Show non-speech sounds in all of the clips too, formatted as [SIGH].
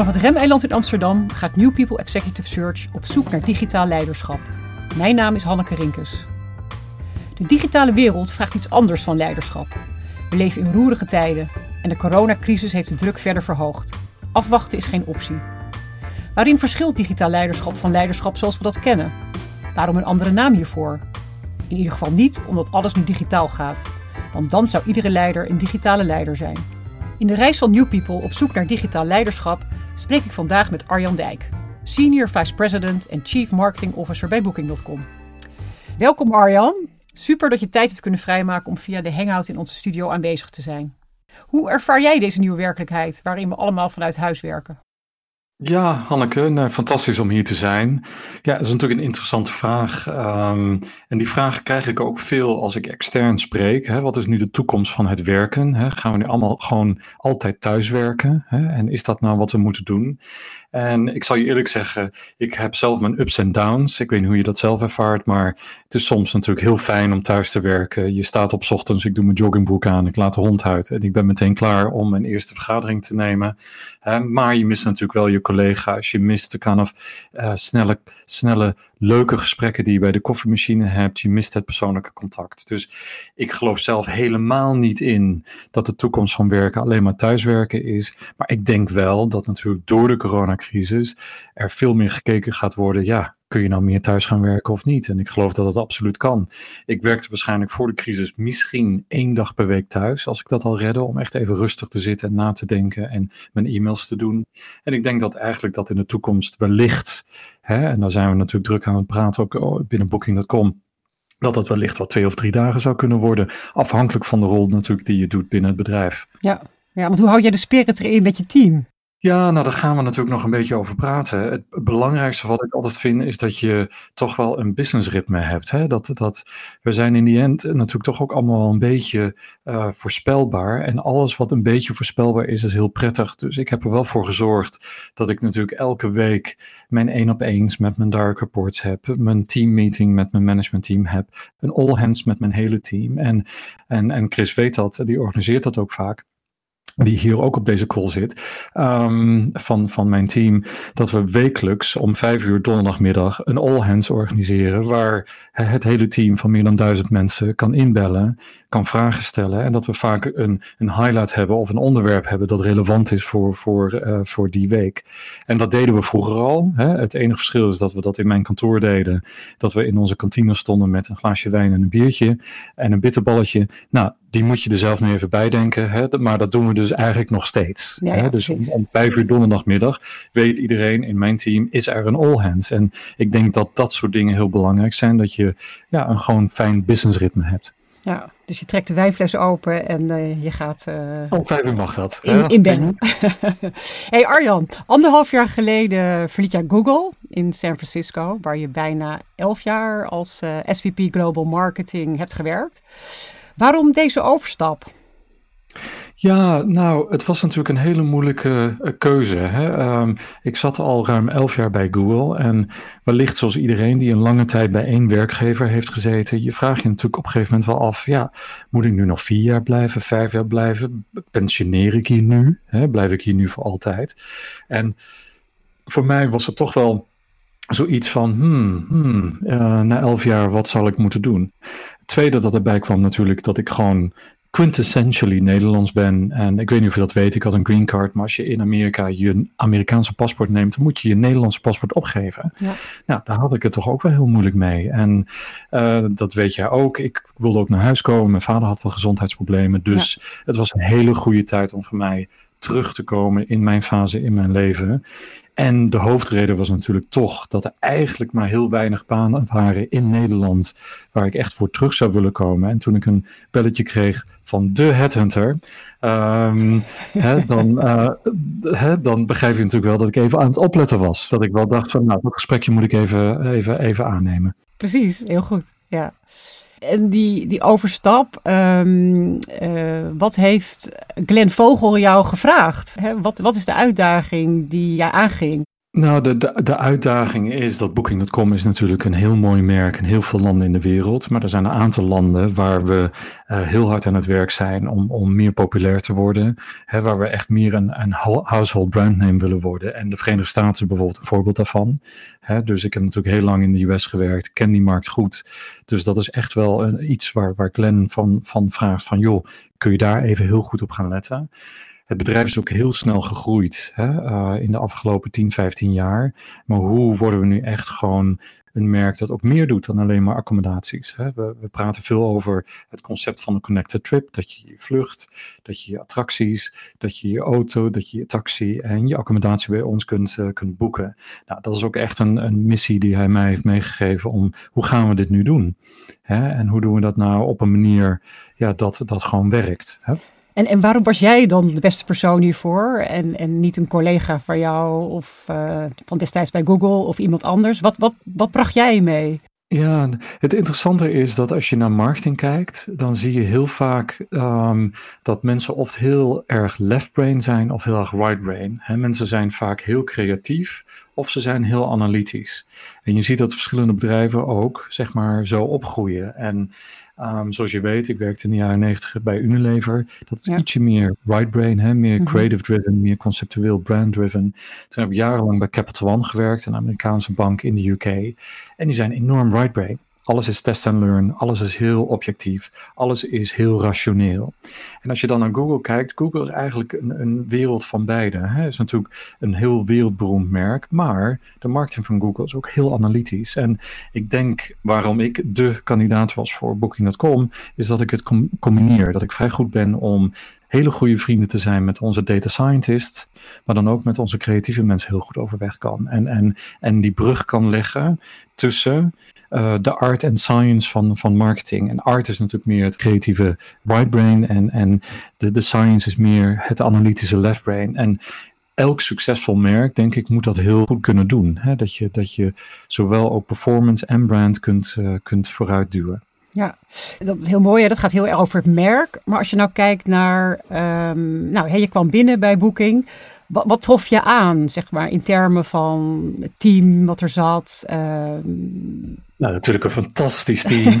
Vanaf het Remeiland in Amsterdam gaat New People Executive Search op zoek naar digitaal leiderschap. Mijn naam is Hanneke Rinkes. De digitale wereld vraagt iets anders van leiderschap. We leven in roerige tijden en de coronacrisis heeft de druk verder verhoogd. Afwachten is geen optie. Waarin verschilt digitaal leiderschap van leiderschap zoals we dat kennen? Waarom een andere naam hiervoor? In ieder geval niet omdat alles nu digitaal gaat, want dan zou iedere leider een digitale leider zijn. In de reis van New People op zoek naar digitaal leiderschap spreek ik vandaag met Arjan Dijk, Senior Vice President en Chief Marketing Officer bij Booking.com. Welkom Arjan. Super dat je tijd hebt kunnen vrijmaken om via de Hangout in onze studio aanwezig te zijn. Hoe ervaar jij deze nieuwe werkelijkheid waarin we allemaal vanuit huis werken? Ja, Hanneke, fantastisch om hier te zijn. Ja, dat is natuurlijk een interessante vraag. Um, en die vraag krijg ik ook veel als ik extern spreek. Hè. Wat is nu de toekomst van het werken? Hè? Gaan we nu allemaal gewoon altijd thuiswerken? Hè? En is dat nou wat we moeten doen? En ik zal je eerlijk zeggen, ik heb zelf mijn ups en downs. Ik weet niet hoe je dat zelf ervaart, maar het is soms natuurlijk heel fijn om thuis te werken. Je staat op ochtends, ik doe mijn joggingbroek aan, ik laat de hond uit en ik ben meteen klaar om mijn eerste vergadering te nemen. maar je mist natuurlijk wel je collega's, je mist de kind of uh, snelle, snelle, leuke gesprekken die je bij de koffiemachine hebt. Je mist het persoonlijke contact. Dus ik geloof zelf helemaal niet in dat de toekomst van werken alleen maar thuiswerken is. Maar ik denk wel dat natuurlijk door de corona crisis er veel meer gekeken gaat worden, ja, kun je nou meer thuis gaan werken of niet? En ik geloof dat dat absoluut kan. Ik werkte waarschijnlijk voor de crisis misschien één dag per week thuis, als ik dat al redde, om echt even rustig te zitten en na te denken en mijn e-mails te doen. En ik denk dat eigenlijk dat in de toekomst wellicht, hè, en daar zijn we natuurlijk druk aan het praten, ook oh, binnen Booking.com, dat dat wellicht wel twee of drie dagen zou kunnen worden, afhankelijk van de rol natuurlijk die je doet binnen het bedrijf. Ja, ja want hoe hou jij de spirit erin met je team? Ja, nou daar gaan we natuurlijk nog een beetje over praten. Het belangrijkste wat ik altijd vind is dat je toch wel een businessritme hebt. Hè? Dat, dat, we zijn in die end natuurlijk toch ook allemaal een beetje uh, voorspelbaar. En alles wat een beetje voorspelbaar is, is heel prettig. Dus ik heb er wel voor gezorgd dat ik natuurlijk elke week mijn één op eens met mijn direct reports heb. Mijn teammeeting met mijn managementteam heb. Een all hands met mijn hele team. En, en, en Chris weet dat, die organiseert dat ook vaak die hier ook op deze call zit, um, van, van mijn team, dat we wekelijks om vijf uur donderdagmiddag een all hands organiseren, waar het hele team van meer dan duizend mensen kan inbellen kan vragen stellen. En dat we vaak een, een highlight hebben of een onderwerp hebben dat relevant is voor, voor, uh, voor die week. En dat deden we vroeger al. Hè. Het enige verschil is dat we dat in mijn kantoor deden. Dat we in onze kantine stonden met een glaasje wijn en een biertje en een bitterballetje. Nou, die moet je er zelf nu even bij denken. Hè? Maar dat doen we dus eigenlijk nog steeds. Ja, hè? Dus om, om, vijf uur donderdagmiddag weet iedereen in mijn team, is er een all hands. En ik denk dat dat soort dingen heel belangrijk zijn. Dat je ja, een gewoon fijn businessritme hebt. Ja, dus je trekt de wijnfles open en uh, je gaat... Uh, Om vijf uur mag dat. In, in [LAUGHS] hey Arjan, anderhalf jaar geleden verliet jij Google in San Francisco, waar je bijna elf jaar als uh, eh, SVP Global Marketing hebt gewerkt. Waarom deze overstap? Ja, nou, het was natuurlijk een hele moeilijke uh, keuze. Hè? Um, ik zat al ruim elf jaar bij Google en wellicht zoals iedereen die een lange tijd bij één werkgever heeft gezeten, je vraagt je natuurlijk op een gegeven moment wel af, ja, moet ik nu nog vier jaar blijven, vijf jaar blijven? Pensioneer ik hier nu? Hè? Blijf ik hier nu voor altijd? En voor mij was het toch wel zoiets van, hmm, hmm uh, na elf jaar, wat zal ik moeten doen? Tweede dat erbij kwam natuurlijk, dat ik gewoon quintessentially Nederlands ben. En ik weet niet of je dat weet, ik had een green card, maar als je in Amerika je Amerikaanse paspoort neemt, dan moet je je Nederlandse paspoort opgeven. Ja. Nou, daar had ik het toch ook wel heel moeilijk mee. En uh, dat weet jij ook. Ik wilde ook naar huis komen. Mijn vader had wel gezondheidsproblemen. Dus ja. het was een hele goede tijd om voor mij terug te komen in mijn fase in mijn leven. En de hoofdreden was natuurlijk toch dat er eigenlijk maar heel weinig banen waren in Nederland waar ik echt voor terug zou willen komen. En toen ik een belletje kreeg van de headhunter, um, [LAUGHS] hè, dan, uh, dan begrijp je natuurlijk wel dat ik even aan het opletten was. Dat ik wel dacht van, nou, dat gesprekje moet ik even, even, even aannemen. Precies, heel goed. Ja. En die, die overstap, um, uh, wat heeft Glenn Vogel jou gevraagd? Hè, wat, wat is de uitdaging die jij aanging? Nou, de, de, de uitdaging is dat Booking.com is natuurlijk een heel mooi merk in heel veel landen in de wereld. Maar er zijn een aantal landen waar we uh, heel hard aan het werk zijn om, om meer populair te worden. Hè, waar we echt meer een, een household brandname willen worden. En de Verenigde Staten is bijvoorbeeld een voorbeeld daarvan. Dus ik heb natuurlijk heel lang in de US gewerkt, ken die markt goed. Dus dat is echt wel een, iets waar, waar Glenn van, van vraagt van joh, kun je daar even heel goed op gaan letten. Het bedrijf is ook heel snel gegroeid hè, uh, in de afgelopen 10, 15 jaar. Maar hoe worden we nu echt gewoon een merk dat ook meer doet dan alleen maar accommodaties? Hè? We, we, praten veel over het concept van een connected trip. Dat je je vlucht, dat je je attracties, dat je je auto, dat je je taxi en je accommodatie bij ons kunt, uh, kunt boeken. Nou, dat is ook echt een, een missie die hij mij heeft meegegeven om hoe gaan we dit nu doen? Hè? En hoe doen we dat nou op een manier ja, dat dat gewoon werkt? Hè? En, en waarom was jij dan de beste persoon hiervoor en, en niet een collega van jou of uh, van destijds bij Google of iemand anders? Wat, wat, wat bracht jij mee? Ja, het interessante is dat als je naar marketing kijkt, dan zie je heel vaak um, dat mensen of heel erg left brain zijn of heel erg right brain. Mensen zijn vaak heel creatief of ze zijn heel analytisch. En je ziet dat verschillende bedrijven ook, zeg maar, zo opgroeien. En Um, zoals je weet, ik werkte in de jaren negentig bij Unilever. Dat is ietsje meer right brain, hè? meer mm -hmm. creative driven, meer conceptueel brand driven. Toen heb ik jarenlang bij Capital One gewerkt, een Amerikaanse bank in de UK. En die zijn enorm right brain. Alles is test and learn, alles is heel objectief, alles is heel rationeel. En als je dan naar Google kijkt, Google is eigenlijk een, een wereld van beide. Het is natuurlijk een heel wereldberoemd merk, maar de marketing van Google is ook heel analytisch. En ik denk waarom ik de kandidaat was voor Booking.com, is dat ik het combineer. Dat ik vrij goed ben om hele goede vrienden te zijn met onze data scientists, maar dan ook met onze creatieve mensen heel goed overweg kan. En, en, en die brug kan leggen tussen de art en science van, van marketing. En art is natuurlijk meer het creatieve right brain en, en de, de science is meer het analytische left brain. En elk succesvol merk, denk ik, moet dat heel goed kunnen doen. Hè? Dat, je, dat je zowel ook performance en brand kunt, uh, kunt vooruitduwen. Ja, dat is heel mooi. Hè? Dat gaat heel erg over het merk. Maar als je nou kijkt naar, um, nou, je kwam binnen bij Booking. Wat, wat, trof je aan, zeg maar, in termen van het team wat er zat? Uh... Nou, natuurlijk een fantastisch team. [LAUGHS]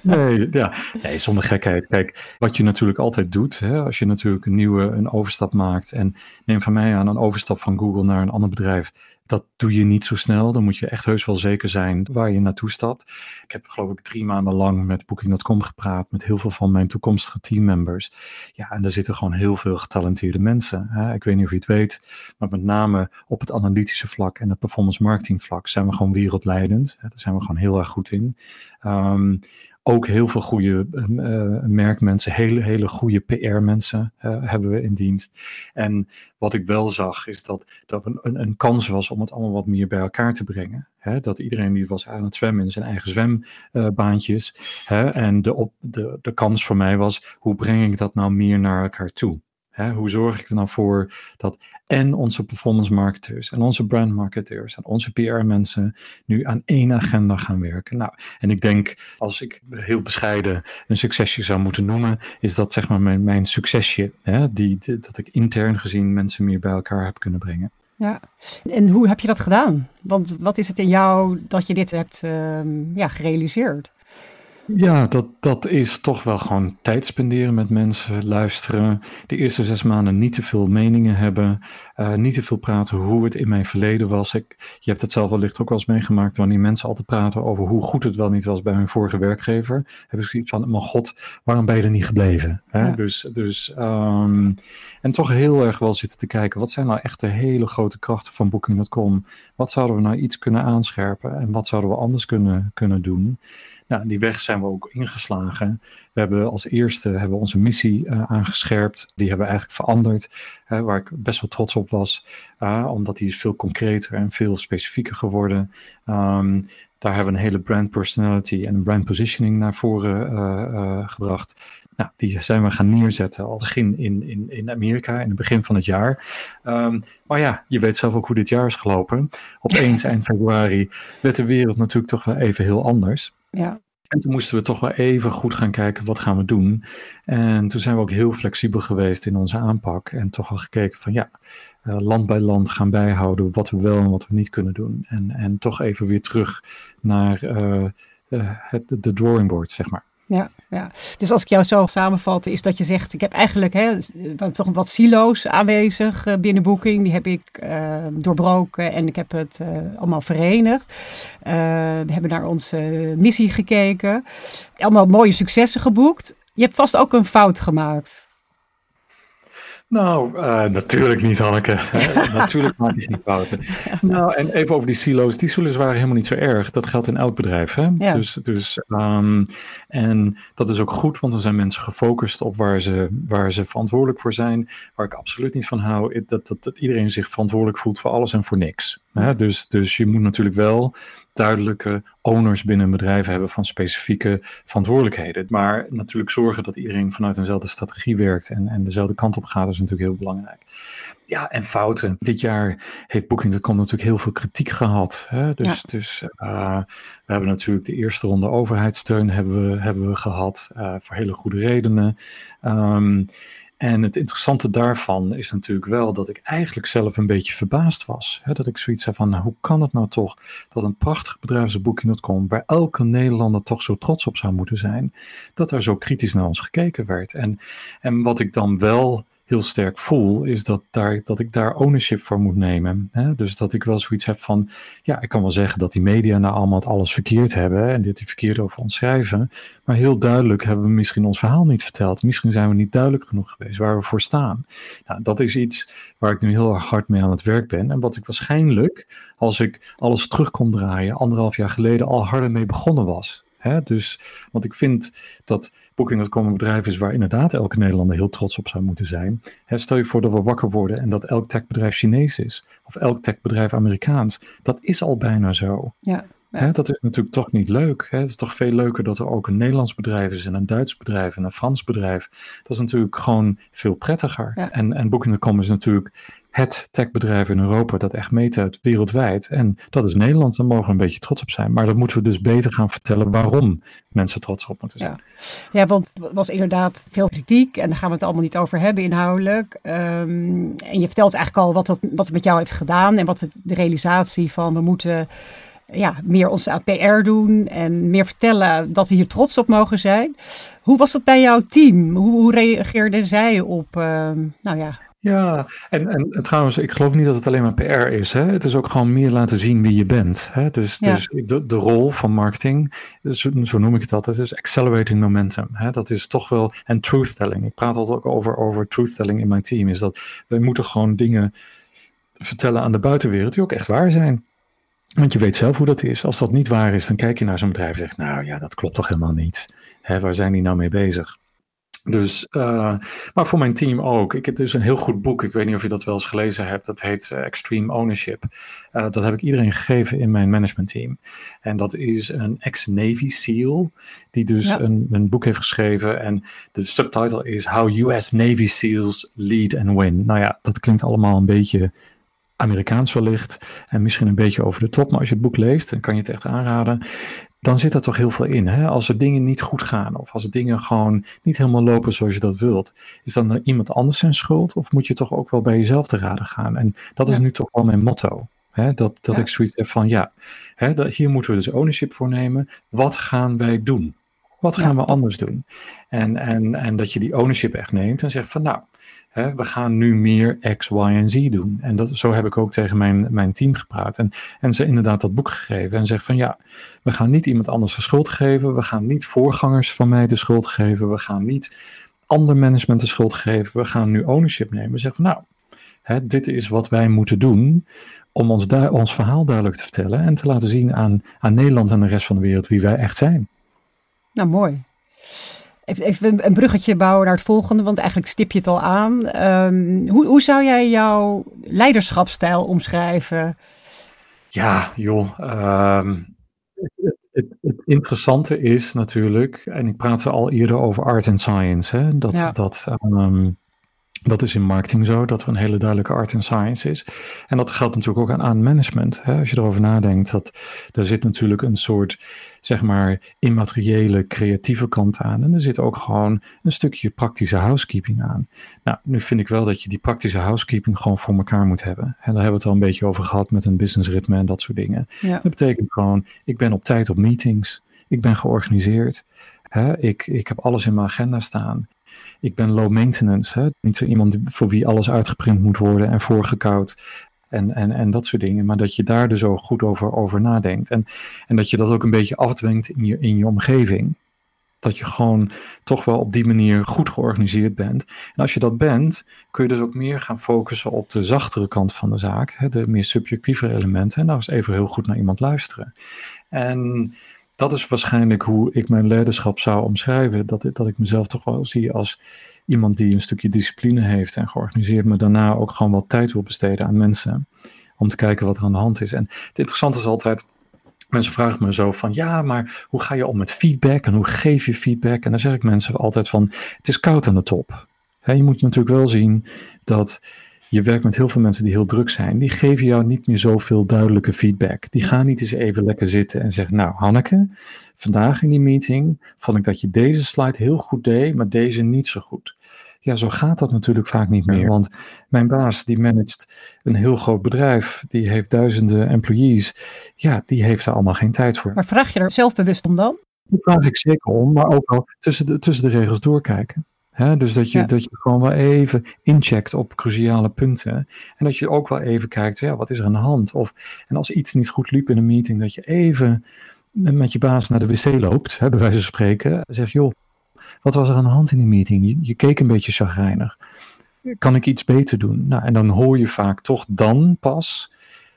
nee, ja. nee, zonder gekheid. Kijk, wat je natuurlijk altijd doet, hè, als je natuurlijk een nieuwe een overstap maakt. En neem van mij aan een overstap van Google naar een ander bedrijf dat doe je niet zo snel. Dan moet je echt heus wel zeker zijn waar je naartoe stapt. Ik heb geloof ik drie maanden lang met Booking.com gepraat. Met heel veel van mijn toekomstige teammembers. Ja, en daar zitten gewoon heel veel getalenteerde mensen. Hè. Ik weet niet of je het weet. Maar met name op het analytische vlak en het performance marketing vlak zijn we gewoon wereldleidend. Hè. Daar zijn we gewoon heel erg goed in. Um, ook heel veel goede uh, merkmensen, hele, hele goede PR-mensen eh, hebben we in dienst. En wat ik wel zag, is dat dat een, een, een, kans was om het allemaal wat meer bij elkaar te brengen. Hè? Dat iedereen die was aan het zwemmen in zijn eigen zwembaantjes. Uh, en de, op, de, de kans voor mij was, hoe breng ik dat nou meer naar elkaar toe? Hè, hoe zorg ik er nou voor dat en onze performance marketers en onze brand marketers en onze PR-mensen nu aan één agenda gaan werken? Nou, en ik denk, als ik heel bescheiden een succesje zou moeten noemen, is dat zeg maar mijn, mijn succesje, hè, die, dat ik intern gezien mensen meer bij elkaar heb kunnen brengen. Ja, en hoe heb je dat gedaan? Want wat is het in jou dat je dit hebt uh, ja, gerealiseerd? Ja, dat, dat is toch wel gewoon tijd spenderen met mensen, luisteren. De eerste zes maanden niet te veel meningen hebben. Uh, niet te veel praten hoe het in mijn verleden was. Ik, je hebt het zelf wellicht ook wel eens meegemaakt wanneer mensen altijd praten over hoe goed het wel niet was bij hun vorige werkgever. Heb ik zoiets van, mijn god, waarom ben je er niet gebleven? Hè? Dus, dus um, en toch heel erg wel zitten te kijken, wat zijn nou echt de hele grote krachten van Booking.com? Wat zouden we nou iets kunnen aanscherpen en wat zouden we anders kunnen, kunnen doen? Nou, die weg zijn we ook ingeslagen. We hebben als eerste hebben onze missie uh, aangescherpt. Die hebben we eigenlijk veranderd, uh, waar ik best wel trots op was. Uh, omdat die is veel concreter en veel specifieker geworden. Um, daar hebben we een hele brand personality en brand positioning naar voren gebracht. Nou, die zijn we gaan neerzetten al begin in, in, in Amerika, in het begin van het jaar. Um, maar ja, je weet zelf ook hoe dit jaar is gelopen. Opeens eind februari werd de wereld natuurlijk toch wel even heel anders. Ja. En toen moesten we toch wel even goed gaan kijken, wat gaan we doen? En toen zijn we ook heel flexibel geweest in onze aanpak. En toch al gekeken van ja, uh, land bij land gaan bijhouden wat we wel en wat we niet kunnen doen. En, en toch even weer terug naar uh, uh, het, de drawing board, zeg maar. Ja, ja, dus als ik jou zo samenvat, is dat je zegt: ik heb eigenlijk hè, toch wat silo's aanwezig uh, binnen Booking. Die heb ik uh, doorbroken en ik heb het allemaal verenigd. we hebben naar onze missie gekeken. Allemaal mooie successen geboekt. Je hebt vast ook een fout gemaakt. Nou, uh, natuurlijk niet, Hanneke. [LAUGHS] natuurlijk maak je geen fouten. Nou, en even over die silo's. Die silo's waren helemaal niet zo erg. Dat geldt in elk bedrijf. Hè? Ja. Dus, dus, um, en dat is ook goed, want dan zijn mensen gefocust op waar ze, waar ze verantwoordelijk voor zijn. Waar ik absoluut niet van hou, dat, dat, dat iedereen zich verantwoordelijk voelt voor alles en voor niks. Hè? Dus, dus je moet natuurlijk wel duidelijke owners binnen een bedrijf hebben van specifieke verantwoordelijkheden. Maar natuurlijk zorgen dat iedereen vanuit eenzelfde strategie werkt en, en dezelfde kant op gaat, is natuurlijk heel belangrijk. Ja, en fouten. Dit jaar heeft Booking.com natuurlijk heel veel kritiek gehad. Hè? Dus, ja. dus uh, we hebben natuurlijk de eerste ronde overheidssteun hebben we, hebben we gehad, uh, voor hele goede redenen. Um, en het interessante daarvan is natuurlijk wel dat ik eigenlijk zelf een beetje verbaasd was. Hè? Dat ik zoiets had van, nou, hoe kan het nou toch dat een prachtig bedrijf als Booking.com, waar elke Nederlander toch zo trots op zou moeten zijn, dat er zo kritisch naar ons gekeken werd. En, en wat ik dan wel heel sterk voel, is dat, daar, dat ik daar ownership voor moet nemen. Hè? Dus dat ik wel zoiets heb van, ja, ik kan wel zeggen dat die media nou allemaal alles verkeerd hebben en dit die verkeerd over ons schrijven, maar heel duidelijk hebben we misschien ons verhaal niet verteld. Misschien zijn we niet duidelijk genoeg geweest waar we voor staan. Nou, dat is iets waar ik nu heel erg hard mee aan het werk ben en wat ik waarschijnlijk, als ik alles terug kon draaien, anderhalf jaar geleden al harder mee begonnen was. Hè? Dus, want ik vind dat Booking.com een bedrijf is waar inderdaad elke Nederlander heel trots op zou moeten zijn. Hè, stel je voor dat we wakker worden en dat elk techbedrijf Chinees is. Of elk techbedrijf Amerikaans. Dat is al bijna zo. Ja. Ja. Hè, dat is natuurlijk toch niet leuk. Hè? Het is toch veel leuker dat er ook een Nederlands bedrijf is en een Duits bedrijf en een Frans bedrijf. Dat is natuurlijk gewoon veel prettiger. Ja. En, en Booking.com is natuurlijk het techbedrijf in Europa dat echt meetelt wereldwijd. En dat is Nederland, daar mogen we een beetje trots op zijn. Maar dat moeten we dus beter gaan vertellen waarom mensen trots op moeten zijn. Ja, ja want het was inderdaad veel kritiek en daar gaan we het allemaal niet over hebben inhoudelijk. Um, en je vertelt eigenlijk al wat, dat, wat het met jou heeft gedaan en wat de realisatie van we moeten ja, meer aan PR doen en meer vertellen dat we hier trots op mogen zijn. Hoe was dat bij jouw team? Hoe, hoe reageerden zij op, uh, nou ja, ja, en, en trouwens, ik geloof niet dat het alleen maar PR is. Hè? Het is ook gewoon meer laten zien wie je bent. Hè? Dus, ja. dus de, de rol van marketing, zo, zo noem ik het altijd, is accelerating momentum. Hè? Dat is toch wel, en truth-telling. Ik praat altijd ook over, over truth-telling in mijn team. Is dat wij moeten gewoon dingen vertellen aan de buitenwereld die ook echt waar zijn. Want je weet zelf hoe dat is. Als dat niet waar is, dan kijk je naar zo'n bedrijf en zegt, nou ja, dat klopt toch helemaal niet. Hè, waar zijn die nou mee bezig? Dus, uh, maar voor mijn team ook. Ik heb dus een heel goed boek. Ik weet niet of je dat wel eens gelezen hebt. Dat heet uh, Extreme Ownership. Uh, dat heb ik iedereen gegeven in mijn managementteam. En dat is een ex-Navy SEAL. Die dus ja. een, een, boek heeft geschreven. En de subtitle is How US Navy SEALs Lead and Win. Nou ja, dat klinkt allemaal een beetje Amerikaans wellicht. En misschien een beetje over de top. Maar als je het boek leest, dan kan je het echt aanraden dan zit er toch heel veel in. Hè? Als er dingen niet goed gaan of als er dingen gewoon niet helemaal lopen zoals je dat wilt, is dan iemand anders zijn schuld of moet je toch ook wel bij jezelf te raden gaan? En dat ja. is nu toch wel mijn motto. Hè? Dat, dat ja. ik zoiets heb van ja, hè, dat, hier moeten we dus ownership voor nemen. Wat gaan wij doen? Wat gaan ja. we anders doen? En, en, en dat je die ownership echt neemt en zegt van nou, Hè, we gaan nu meer X, Y en Z doen. En dat, zo heb ik ook tegen mijn, mijn team gepraat. En, en ze inderdaad dat boek gegeven. En zeg van ja, we gaan niet iemand anders de schuld geven. We gaan niet voorgangers van mij de schuld geven. We gaan niet ander management de schuld geven. We gaan nu ownership nemen. We zeggen van nou, hè, dit is wat wij moeten doen om ons, ons verhaal duidelijk te vertellen. En te laten zien aan, aan Nederland en de rest van de wereld wie wij echt zijn. Nou, mooi. Even, een bruggetje bouwen naar het volgende, want eigenlijk stip je het al aan. Um, hoe, hoe zou jij jouw leiderschapsstijl omschrijven? Ja, joh. Um, het, het, het, interessante is natuurlijk, en ik praatte al eerder over art en science, hè, dat, ja. dat um, Dat is in marketing zo, dat er een hele duidelijke art en science is. En dat geldt natuurlijk ook aan, aan management. Hè? Als je erover nadenkt, dat er zit natuurlijk een soort, zeg maar, immateriële, creatieve kant aan. En er zit ook gewoon een stukje praktische housekeeping aan. Nou, nu vind ik wel dat je die praktische housekeeping gewoon voor elkaar moet hebben. En daar hebben we het al een beetje over gehad met een businessritme en dat soort dingen. Ja. Dat betekent gewoon, ik ben op tijd op meetings. Ik ben georganiseerd. Hè? Ik, ik heb alles in mijn agenda staan ik ben low maintenance. Hè? Niet zo iemand voor wie alles uitgeprint moet worden en voorgekoud. En, en, en dat soort dingen. Maar dat je daar dus ook goed over, over nadenkt. En, en dat je dat ook een beetje afdwingt in je, in je omgeving. Dat je gewoon toch wel op die manier goed georganiseerd bent. En als je dat bent, kun je dus ook meer gaan focussen op de zachtere kant van de zaak. Hè, de meer subjectieve elementen. En nou eens even heel goed naar iemand luisteren. En dat is waarschijnlijk hoe ik mijn leiderschap zou omschrijven. Dat, dat ik mezelf toch wel zie als iemand die een stukje discipline heeft en georganiseerd, maar daarna ook gewoon wat tijd wil besteden aan mensen. Om te kijken wat er aan de hand is. En het interessante is altijd. Mensen vragen me zo van, ja, maar hoe ga je om met feedback en hoe geef je feedback? En dan zeg ik mensen altijd van, het is koud aan de top. je moet natuurlijk wel zien dat je werkt met heel veel mensen die heel druk zijn. Die geven jou niet meer zoveel duidelijke feedback. Die gaan niet eens even lekker zitten en zeggen: Nou, Hanneke, vandaag in die meeting vond ik dat je deze slide heel goed deed, maar deze niet zo goed. Ja, zo gaat dat natuurlijk vaak niet meer. Want mijn baas, die managt een heel groot bedrijf, die heeft duizenden employees. Ja, die heeft er allemaal geen tijd voor. Maar vraag je er zelfbewust om dan? Daar vraag ik zeker om, maar ook wel tussen de, tussen de regels doorkijken dus dat je, dat je gewoon wel even incheckt op cruciale punten. En dat je ook wel even kijkt, ja, wat is er aan de hand? Of, en als iets niet goed liep in een meeting, dat je even met je baas naar de wc loopt, hè, bij wijze van spreken. Zeg, joh, wat was er aan de hand in die meeting? Je, je keek een beetje chagrijnig. Kan ik iets beter doen? Nou, en dan hoor je vaak toch dan pas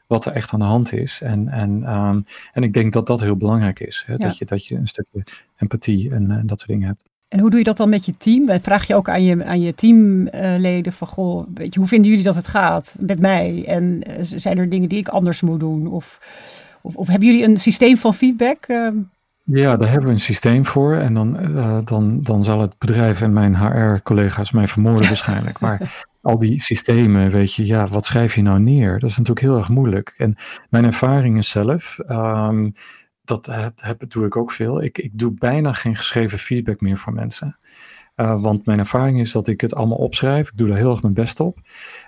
wat er echt aan de hand is. En, en, um, en ik denk dat dat heel belangrijk is. Hè? Dat, je, dat je een stukje empathie en, en dat soort dingen hebt. En hoe doe je dat dan met je team? Vraag je ook aan je, aan je teamleden van, goh, weet je, hoe vinden jullie dat het gaat met mij? En eh, zijn er dingen die ik anders moet doen? Of, of, of hebben jullie een systeem van feedback? Ehm? Ja, daar hebben we een systeem voor. En dan, uh, dan, dan zal het bedrijf en mijn HR-collega's mij vermoorden [LAUGHS] waarschijnlijk. Maar al die systemen, weet je, ja, wat schrijf je nou neer? Dat is natuurlijk heel erg moeilijk. En mijn ervaring is zelf... Um, dat heb, heb, doe ik ook veel. Ik, ik doe bijna geen geschreven feedback meer voor mensen. Uh, want mijn ervaring is dat ik het allemaal opschrijf. Ik doe daar heel erg mijn best op.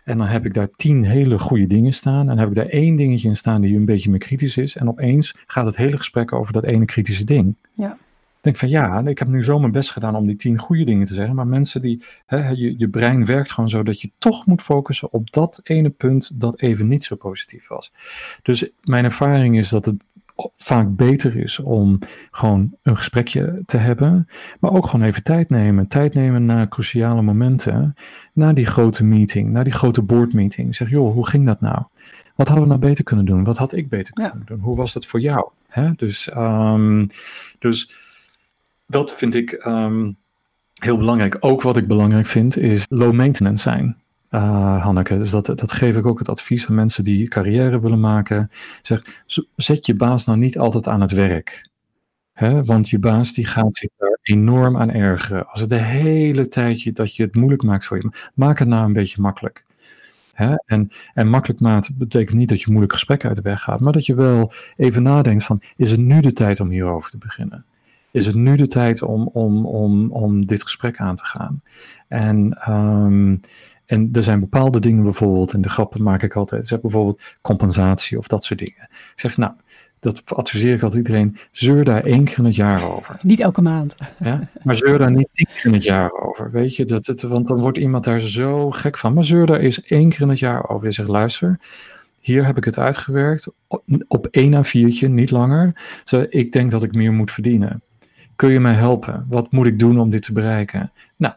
En dan heb ik daar tien hele goede dingen staan. En dan heb ik daar één dingetje in staan die een beetje meer kritisch is. En opeens gaat het hele gesprek over dat ene kritische ding. Ja. Ik denk van ja, ik heb nu zo mijn best gedaan om die tien goede dingen te zeggen. Maar mensen die, hè, je, je brein werkt gewoon zo dat je toch moet focussen op dat ene punt dat even niet zo positief was. Dus mijn ervaring is dat het vaak beter is om gewoon een gesprekje te hebben, maar ook gewoon even tijd nemen. Tijd nemen na cruciale momenten, na die grote meeting, na die grote boardmeeting. Zeg, joh, hoe ging dat nou? Wat hadden we nou beter kunnen doen? Wat had ik beter kunnen doen? Hoe was dat voor jou? Hè? Dus, um, dus dat vind ik um, heel belangrijk. Ook wat ik belangrijk vind is low maintenance zijn uh, Hanneke. Dus dat, dat geef ik ook het advies aan mensen die carrière willen maken. Zeg, zet je baas nou niet altijd aan het werk. Hè? Want je baas die gaat zich daar enorm aan ergeren. Als het de hele tijd je, dat je het moeilijk maakt voor je. Maak het nou een beetje makkelijk. Hè? En, en makkelijk maken betekent niet dat je moeilijk gesprek uit de weg gaat. Maar dat je wel even nadenkt van, is het nu de tijd om hierover te beginnen? Is het nu de tijd om, om, om, om dit gesprek aan te gaan? En... Um, en er zijn bepaalde dingen bijvoorbeeld, en de grappen maak ik altijd, zeg bijvoorbeeld compensatie of dat soort dingen. Ik zeg, nou, dat adviseer ik altijd iedereen, zeur daar één keer in het jaar over. Niet elke maand. Ja, maar zeur daar niet tien keer in het jaar over, weet je, dat, het, want dan wordt iemand daar zo gek van. Maar zeur daar eens één keer in het jaar over. Je zegt, luister, hier heb ik het uitgewerkt, op één a viertje, niet langer. Zo, ik denk dat ik meer moet verdienen. Kun je mij helpen? Wat moet ik doen om dit te bereiken? Nou,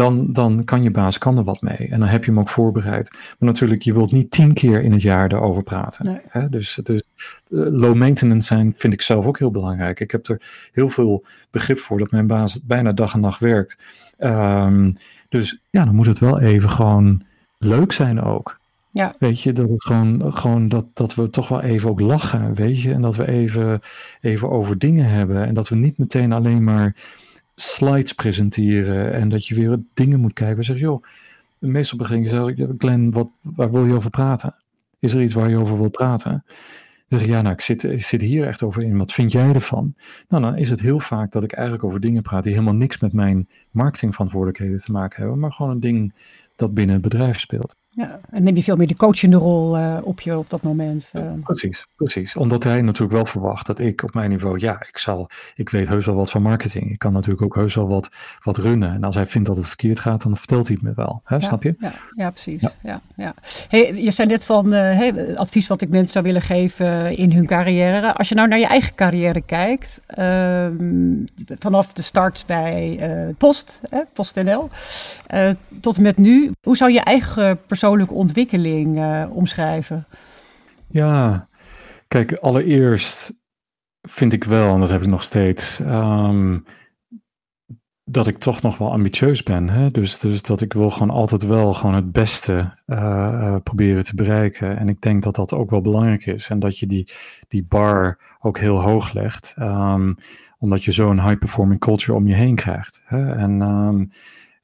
dan, dan kan je baas kan er wat mee. En dan heb je hem ook voorbereid. Maar natuurlijk, je wilt niet tien keer in het jaar erover praten. Hè? Dus, dus uh, low maintenance zijn vind ik zelf ook heel belangrijk. Ik heb er heel veel begrip voor dat mijn baas bijna dag en nacht werkt. Um, dus ja, dan moet het wel even gewoon leuk zijn ook. Ja. Weet je, dat het gewoon, gewoon dat, dat we toch wel even ook lachen, weet je. En dat we even, even over dingen hebben. En dat we niet meteen alleen maar slides presenteren en dat je weer dingen moet kijken. Zeg, joh, meestal begin je zelf, Glenn, wat, waar wil je over praten? Is er iets waar je over wil praten? Dan zeg ja, nou, ik zit, ik zit hier echt over in. Wat vind jij ervan? Nou, dan is het heel vaak dat ik eigenlijk over dingen praat die helemaal niks met mijn marketingverantwoordelijkheden te maken hebben, maar gewoon een ding dat binnen het bedrijf speelt. Ja, en neem je veel meer de coachende rol uh, op je op dat moment. Uh. Precies, precies. Omdat hij natuurlijk wel verwacht dat ik op mijn niveau, ja, ik zal, ik weet heus wel wat van marketing. Ik kan natuurlijk ook heus wel wat, wat runnen. En als hij vindt dat het verkeerd gaat, dan vertelt hij het me wel. Hè, snap je? Ja, ja precies. Ja. Ja, ja. Hey, je zei net van uh, hey, advies wat ik mensen zou willen geven in hun carrière. Als je nou naar je eigen carrière kijkt, ehm, vanaf de start bij Post, PostNL, tot en met nu, hoe zou je eigen persoonlijke ontwikkeling uh, omschrijven? Ja, kijk, allereerst vind ik wel, en dat heb ik nog steeds, um, dat ik toch nog wel ambitieus ben. Hè? Dus, dus dat ik wil gewoon altijd wel gewoon het beste uh, uh, proberen te bereiken. En ik denk dat dat ook wel belangrijk is. En dat je die, die bar ook heel hoog legt. Um, omdat je zo'n high-performing culture om je heen krijgt. Hè? En um,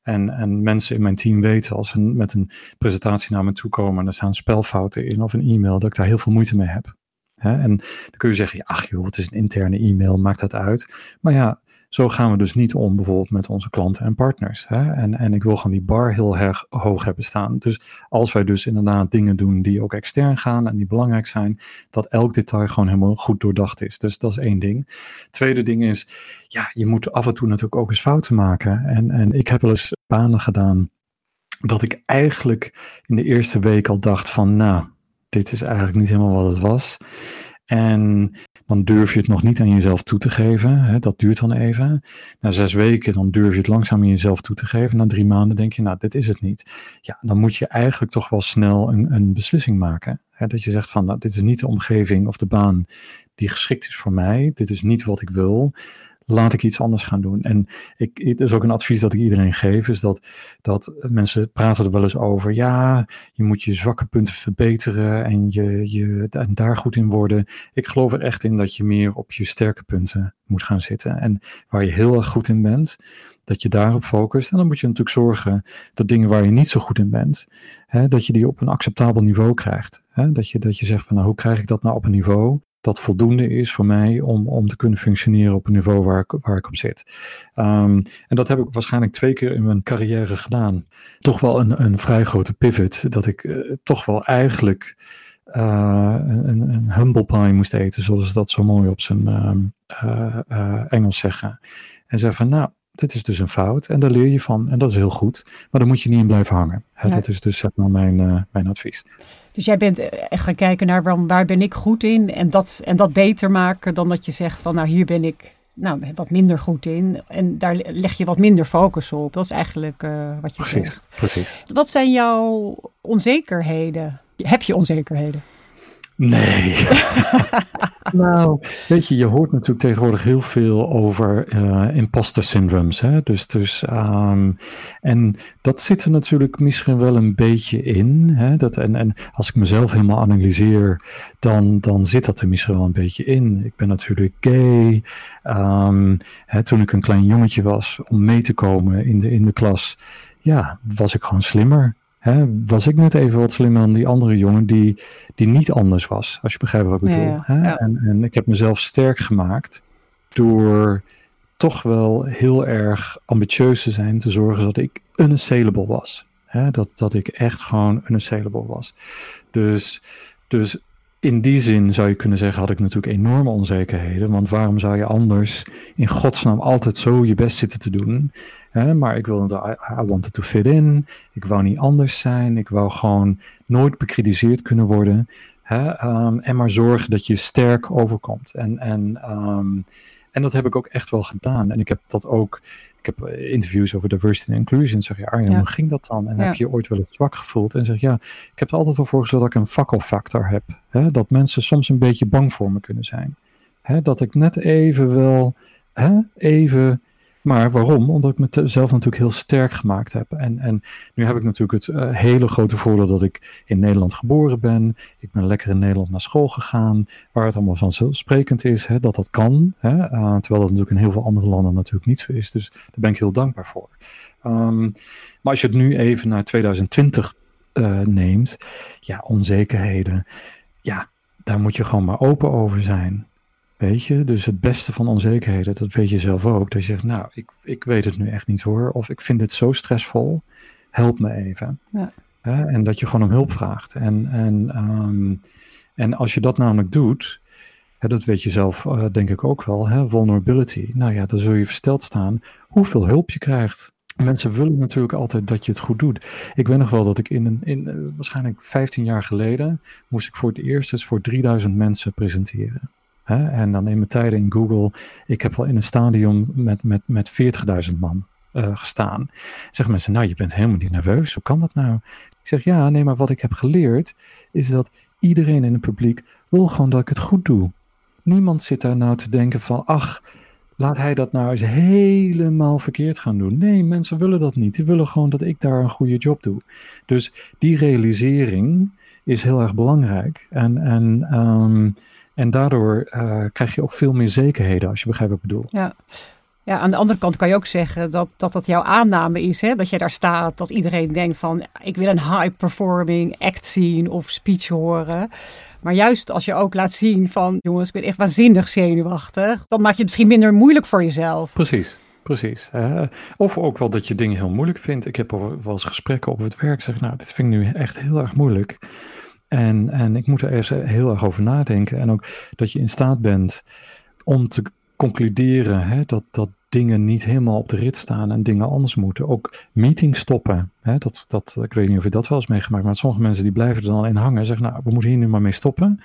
en, en mensen in mijn team weten als ze met een presentatie naar me toe komen en er staan spelfouten in of een e-mail, dat ik daar heel veel moeite mee heb. en dan kun je zeggen, ach joh, het is een interne e-mail, maakt dat uit. Maar ja, zo gaan we dus niet om bijvoorbeeld met onze klanten en partners. Hè? En, en ik wil gewoon die bar heel erg hoog hebben staan. Dus als wij dus inderdaad dingen doen die ook extern gaan en die belangrijk zijn, dat elk detail gewoon helemaal goed doordacht is. Dus dat is één ding. Tweede ding is, ja, je moet af en toe natuurlijk ook eens fouten maken. En, en ik heb wel eens banen gedaan dat ik eigenlijk in de eerste week al dacht van, nou, dit is eigenlijk niet helemaal wat het was. En dan durf je het nog niet aan jezelf toe te geven. Hè, dat duurt dan even. Na zes weken, dan durf je het langzaam aan jezelf toe te geven. Na drie maanden denk je, nou, dit is het niet. Ja, dan moet je eigenlijk toch wel snel een, een beslissing maken. Hè, dat je zegt van, nou, dit is niet de omgeving of de baan die geschikt is voor mij. Dit is niet wat ik wil laat ik iets anders gaan doen. En ik, het is ook een advies dat ik iedereen geef, is dat, dat mensen praten er wel eens over, ja, je moet je zwakke punten verbeteren en, je, je, en daar goed in worden. Ik geloof er echt in dat je meer op je sterke punten moet gaan zitten. En waar je heel erg goed in bent, dat je daarop focust. En dan moet je natuurlijk zorgen dat dingen waar je niet zo goed in bent, hè, dat je die op een acceptabel niveau krijgt. Hè? Dat, je, dat je zegt van nou, hoe krijg ik dat nou op een niveau dat voldoende is voor mij om, om te kunnen functioneren op een niveau waar ik, waar ik op zit. Um, en dat heb ik waarschijnlijk twee keer in mijn carrière gedaan. Toch wel een, een vrij grote pivot, dat ik uh, toch wel eigenlijk uh, een, een, humble pie moest eten, zoals ze dat zo mooi op zijn uh, Engels zeggen. En zei van, nou, dit is dus een fout en daar leer je van en dat is heel goed. Maar daar moet je niet in blijven hangen. Ja. Dat is dus zeg maar mijn, uh, mijn advies. Dus jij bent echt gaan kijken naar waar, waar ben ik goed in en dat, en dat beter maken dan dat je zegt van nou hier ben ik nou, wat minder goed in. En daar leg je wat minder focus op. Dat is eigenlijk uh, wat je precies, zegt. Precies. Wat zijn jouw onzekerheden? Heb je onzekerheden? Nee. [LAUGHS] nou, weet je, je hoort natuurlijk tegenwoordig heel veel over uh, imposter syndromes. Hè? Dus, dus, um, en dat zit er natuurlijk misschien wel een beetje in. Hè? Dat, en, en als ik mezelf helemaal analyseer, dan, dan zit dat er misschien wel een beetje in. Ik ben natuurlijk gay. Um, hè, toen ik een klein jongetje was, om mee te komen in de, in de klas, ja, was ik gewoon slimmer. Hè, was ik net even wat slimmer dan die andere jongen die, die niet anders was, als je begrijpt wat ik bedoel. Ja, hè? ja. En, en ik heb mezelf sterk gemaakt door toch wel heel erg ambitieus te zijn, te zorgen dat ik unassailable was. Hè? Dat, dat ik echt gewoon unassailable was. Dus, dus in die zin zou je kunnen zeggen, had ik natuurlijk enorme onzekerheden. Want waarom zou je anders in godsnaam altijd zo je best zitten te doen? Hè, maar ik wilde, I, wanted to fit in. Ik wou niet anders zijn. Ik wou gewoon nooit bekritiseerd kunnen worden. Hè, um, en maar zorgen dat je sterk overkomt. En, en, um, en dat heb ik ook echt wel gedaan. En ik heb dat ook, ik heb interviews over diversity and inclusion. Zeg je, Arjen, ja. hoe ging dat dan? En ja. heb je je ooit wel eens zwak gevoeld? En zeg ja, ik heb er altijd voor gezorgd dat ik een fakkelfactor heb. Hè, dat mensen soms een beetje bang voor me kunnen zijn. Hè, dat ik net even wel, hè, even maar waarom? Omdat ik mezelf natuurlijk heel sterk gemaakt heb. En, en nu heb ik natuurlijk het uh, hele grote voordeel dat ik in Nederland geboren ben. Ik ben lekker in Nederland naar school gegaan. Waar het allemaal vanzelfsprekend is hè, dat dat kan. Hè, uh, terwijl dat natuurlijk in heel veel andere landen natuurlijk niet zo is. Dus daar ben ik heel dankbaar voor. Ehm, maar als je het nu even naar 2020 uh, neemt, ja, onzekerheden, ja, daar moet je gewoon maar open over zijn. Weet je, dus het beste van onzekerheden, dat weet je zelf ook. Dat je zegt, nou, ik, ik weet het nu echt niet hoor. Of ik vind het zo stressvol, help me even. Ja. en dat je gewoon om hulp vraagt. En, en, um, en als je dat namelijk doet, hè, dat weet je zelf uh, denk ik ook wel, hè, vulnerability. Nou ja, dan zul je versteld staan hoeveel hulp je krijgt. Mensen willen natuurlijk altijd dat je het goed doet. Ik weet nog wel dat ik in, een, in uh, waarschijnlijk 15 jaar geleden moest ik voor het eerst eens voor 3000 mensen presenteren. En dan mijn tijden in Google, ik heb wel in een stadion met, met, met 40.000 man uh, gestaan. Zeggen mensen, nou je bent helemaal niet nerveus, hoe kan dat nou? Ik zeg, ja, nee, maar wat ik heb geleerd is dat iedereen in het publiek wil gewoon dat ik het goed doe. Niemand zit daar nou te denken van, ach, laat hij dat nou eens helemaal verkeerd gaan doen. Nee, mensen willen dat niet. Die willen gewoon dat ik daar een goede job doe. Dus die realisering is heel erg belangrijk. En, en, um, en daardoor uh, krijg je ook veel meer zekerheden, als je begrijpt wat ik bedoel. Ja. Ja, aan de andere kant kan je ook zeggen dat dat, dat jouw aanname is. Hè? Dat je daar staat, dat iedereen denkt van ik wil een high-performing act zien of speech horen. Maar juist als je ook laat zien van jongens, ik ben echt waanzinnig zenuwachtig. Dan maak je het misschien minder moeilijk voor jezelf. Precies. Precies. of ook wel dat je dingen heel moeilijk vindt. Ik heb al wel eens gesprekken op het werk. Zeg, nou, dit vind ik nu echt heel erg moeilijk. En, en ik moet er eerst heel erg over nadenken. En ook dat je in staat bent om te concluderen hè, dat, dat dingen niet helemaal op de rit staan en dingen anders moeten. Ook meetings stoppen. Hè, dat, dat, ik weet niet of je dat wel eens meegemaakt maar sommige mensen die blijven er dan in hangen. Zeggen, nou, we moeten hier nu maar mee stoppen.